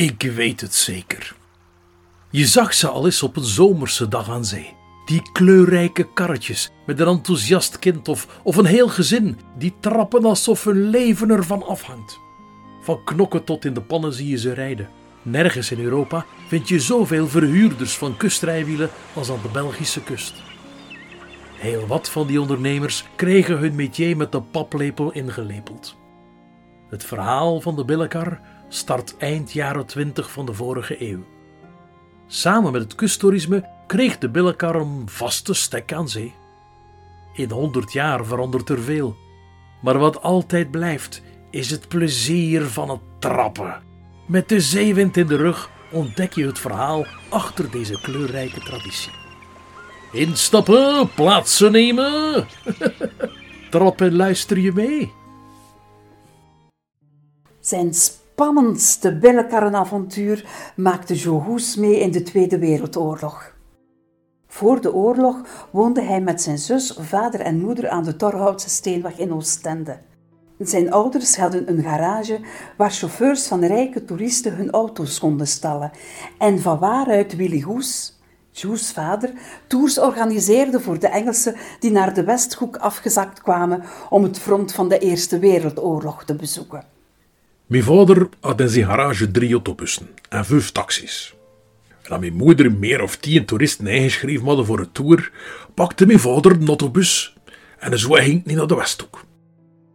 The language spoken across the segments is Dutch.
Ik weet het zeker. Je zag ze al eens op een zomerse dag aan zee. Die kleurrijke karretjes met een enthousiast kind of, of een heel gezin die trappen alsof hun leven ervan afhangt. Van knokken tot in de pannen zie je ze rijden. Nergens in Europa vind je zoveel verhuurders van kustrijwielen als aan de Belgische kust. Heel wat van die ondernemers kregen hun métier met de paplepel ingelepeld. Het verhaal van de billenkar start eind jaren 20 van de vorige eeuw. Samen met het kusttoerisme kreeg de billenkar een vaste stek aan zee. In honderd jaar verandert er veel, maar wat altijd blijft is het plezier van het trappen. Met de zeewind in de rug ontdek je het verhaal achter deze kleurrijke traditie. Instappen, plaatsen nemen. Trap en luister je mee. Zijn spannendste billenkarrenavontuur maakte Joe Hoes mee in de Tweede Wereldoorlog. Voor de oorlog woonde hij met zijn zus, vader en moeder aan de Torhoutse Steenweg in Oostende. Zijn ouders hadden een garage waar chauffeurs van rijke toeristen hun auto's konden stallen en van waaruit Willy Goes, Joes vader, tours organiseerde voor de Engelsen die naar de Westhoek afgezakt kwamen om het front van de Eerste Wereldoorlog te bezoeken. Mijn vader had in zijn garage drie autobussen en vijf taxis. En als mijn moeder meer of tien toeristen ingeschreven hadden voor een tour, pakte mijn vader een autobus en zo ging niet naar de Westhoek.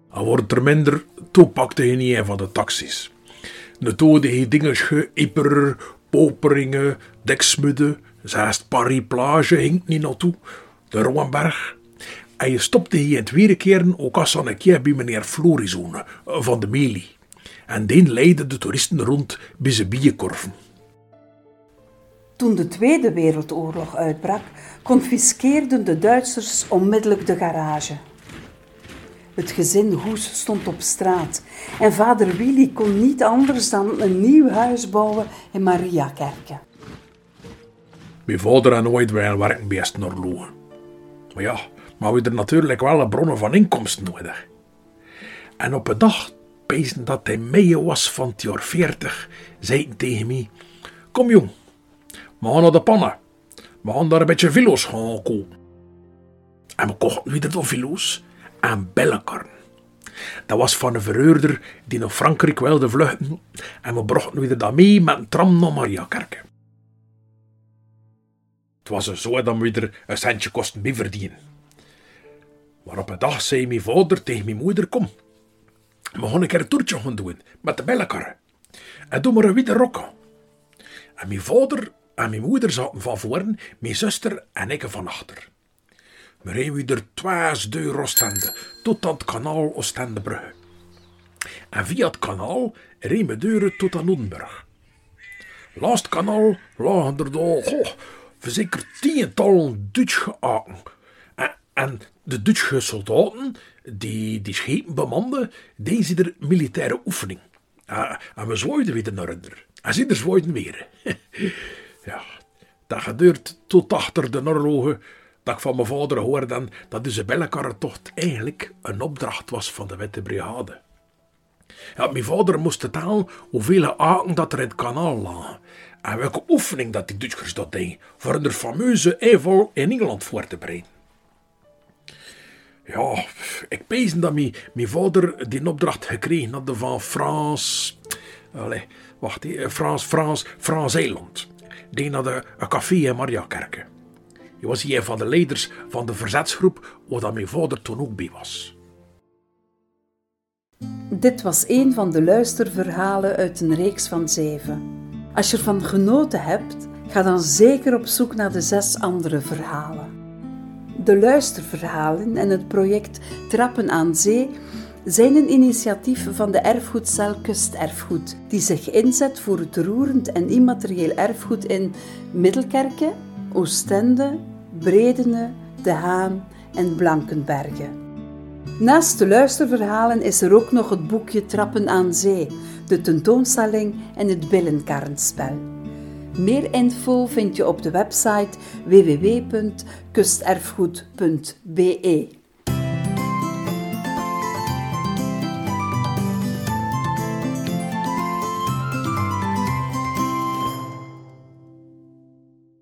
Al wordt er minder, toen pakte hij niet een van de taxis. De tode hij dingen geïper, poperingen, deksmudden, zelfs Paris Plage hing niet naartoe, de Roenberg. En je stopte hier in het weerkeren ook als een keer bij meneer Florizone van de Meli. En die leidde de toeristen rond bij zijn bijenkorven. Toen de Tweede Wereldoorlog uitbrak, confiskeerden de Duitsers onmiddellijk de garage. Het gezin Hoes stond op straat en vader Willy kon niet anders dan een nieuw huis bouwen in Mariakerke. Mijn vader en ooit wel werken best naar. Maar ja, maar we er natuurlijk wel een bronnen van inkomsten nodig. En op een dag, pezen dat hij mee was van het jaar 40, zei hij tegen mij: Kom jong, we gaan naar de pannen. We gaan daar een beetje vilo's gaan kopen. En we kochten weer de vilo's en bellenkarren. Dat was van een verhuurder die naar Frankrijk wilde vluchten en we brachten weer dat mee met een tram naar Mariakerke. Het was zo dat we er een centje kosten bij verdienen. Maar op een dag zei mijn vader tegen mijn moeder, kom, we gaan een keer een toertje gaan doen met de bellenkarren. En doe maar een witte rok. En mijn vader en mijn moeder zaten van voren, mijn zuster en ik van achter. We reden er twee deur Oostende, tot aan het kanaal Oostendebrugge. En via het kanaal reden we deuren tot aan Oedenburg. Langs het kanaal lagen er daar, goh, zeker tientallen Duitse aken. En, de Duitse soldaten, die die schepen bemanden, deden er militaire oefening. En, en we zwaaiden weer naar onder. En ze er zwaaiden weer. ja, dat gebeurt tot achter de oorlogen dat ik van mijn vader hoorde dat de Isabellenkarretocht eigenlijk een opdracht was van de Witte Brigade. Mijn vader moest vertellen hoeveel aken dat er in het kanaal lagen en welke oefening dat die Duitsers dat deden voor een fameuze inval in Engeland voor te bereiden. Ja, ik pees dat mijn, vader die opdracht gekregen had van Frans... Allee, wacht, Frans, Frans, Frans Eiland. Die had een café in Mariakerke. Hij was een van de leiders van de verzetsgroep, waar mijn vader toen ook bij was. Dit was een van de luisterverhalen uit een reeks van zeven. Als je ervan genoten hebt, ga dan zeker op zoek naar de zes andere verhalen. De luisterverhalen en het project Trappen aan Zee zijn een initiatief van de erfgoedcel Kusterfgoed, die zich inzet voor het roerend en immaterieel erfgoed in Middelkerke, Oostende, Bredene, De Haan en Blankenbergen. Naast de luisterverhalen is er ook nog het boekje Trappen aan Zee, de tentoonstelling en het billenkarrenspel. Meer info vind je op de website www.kusterfgoed.be.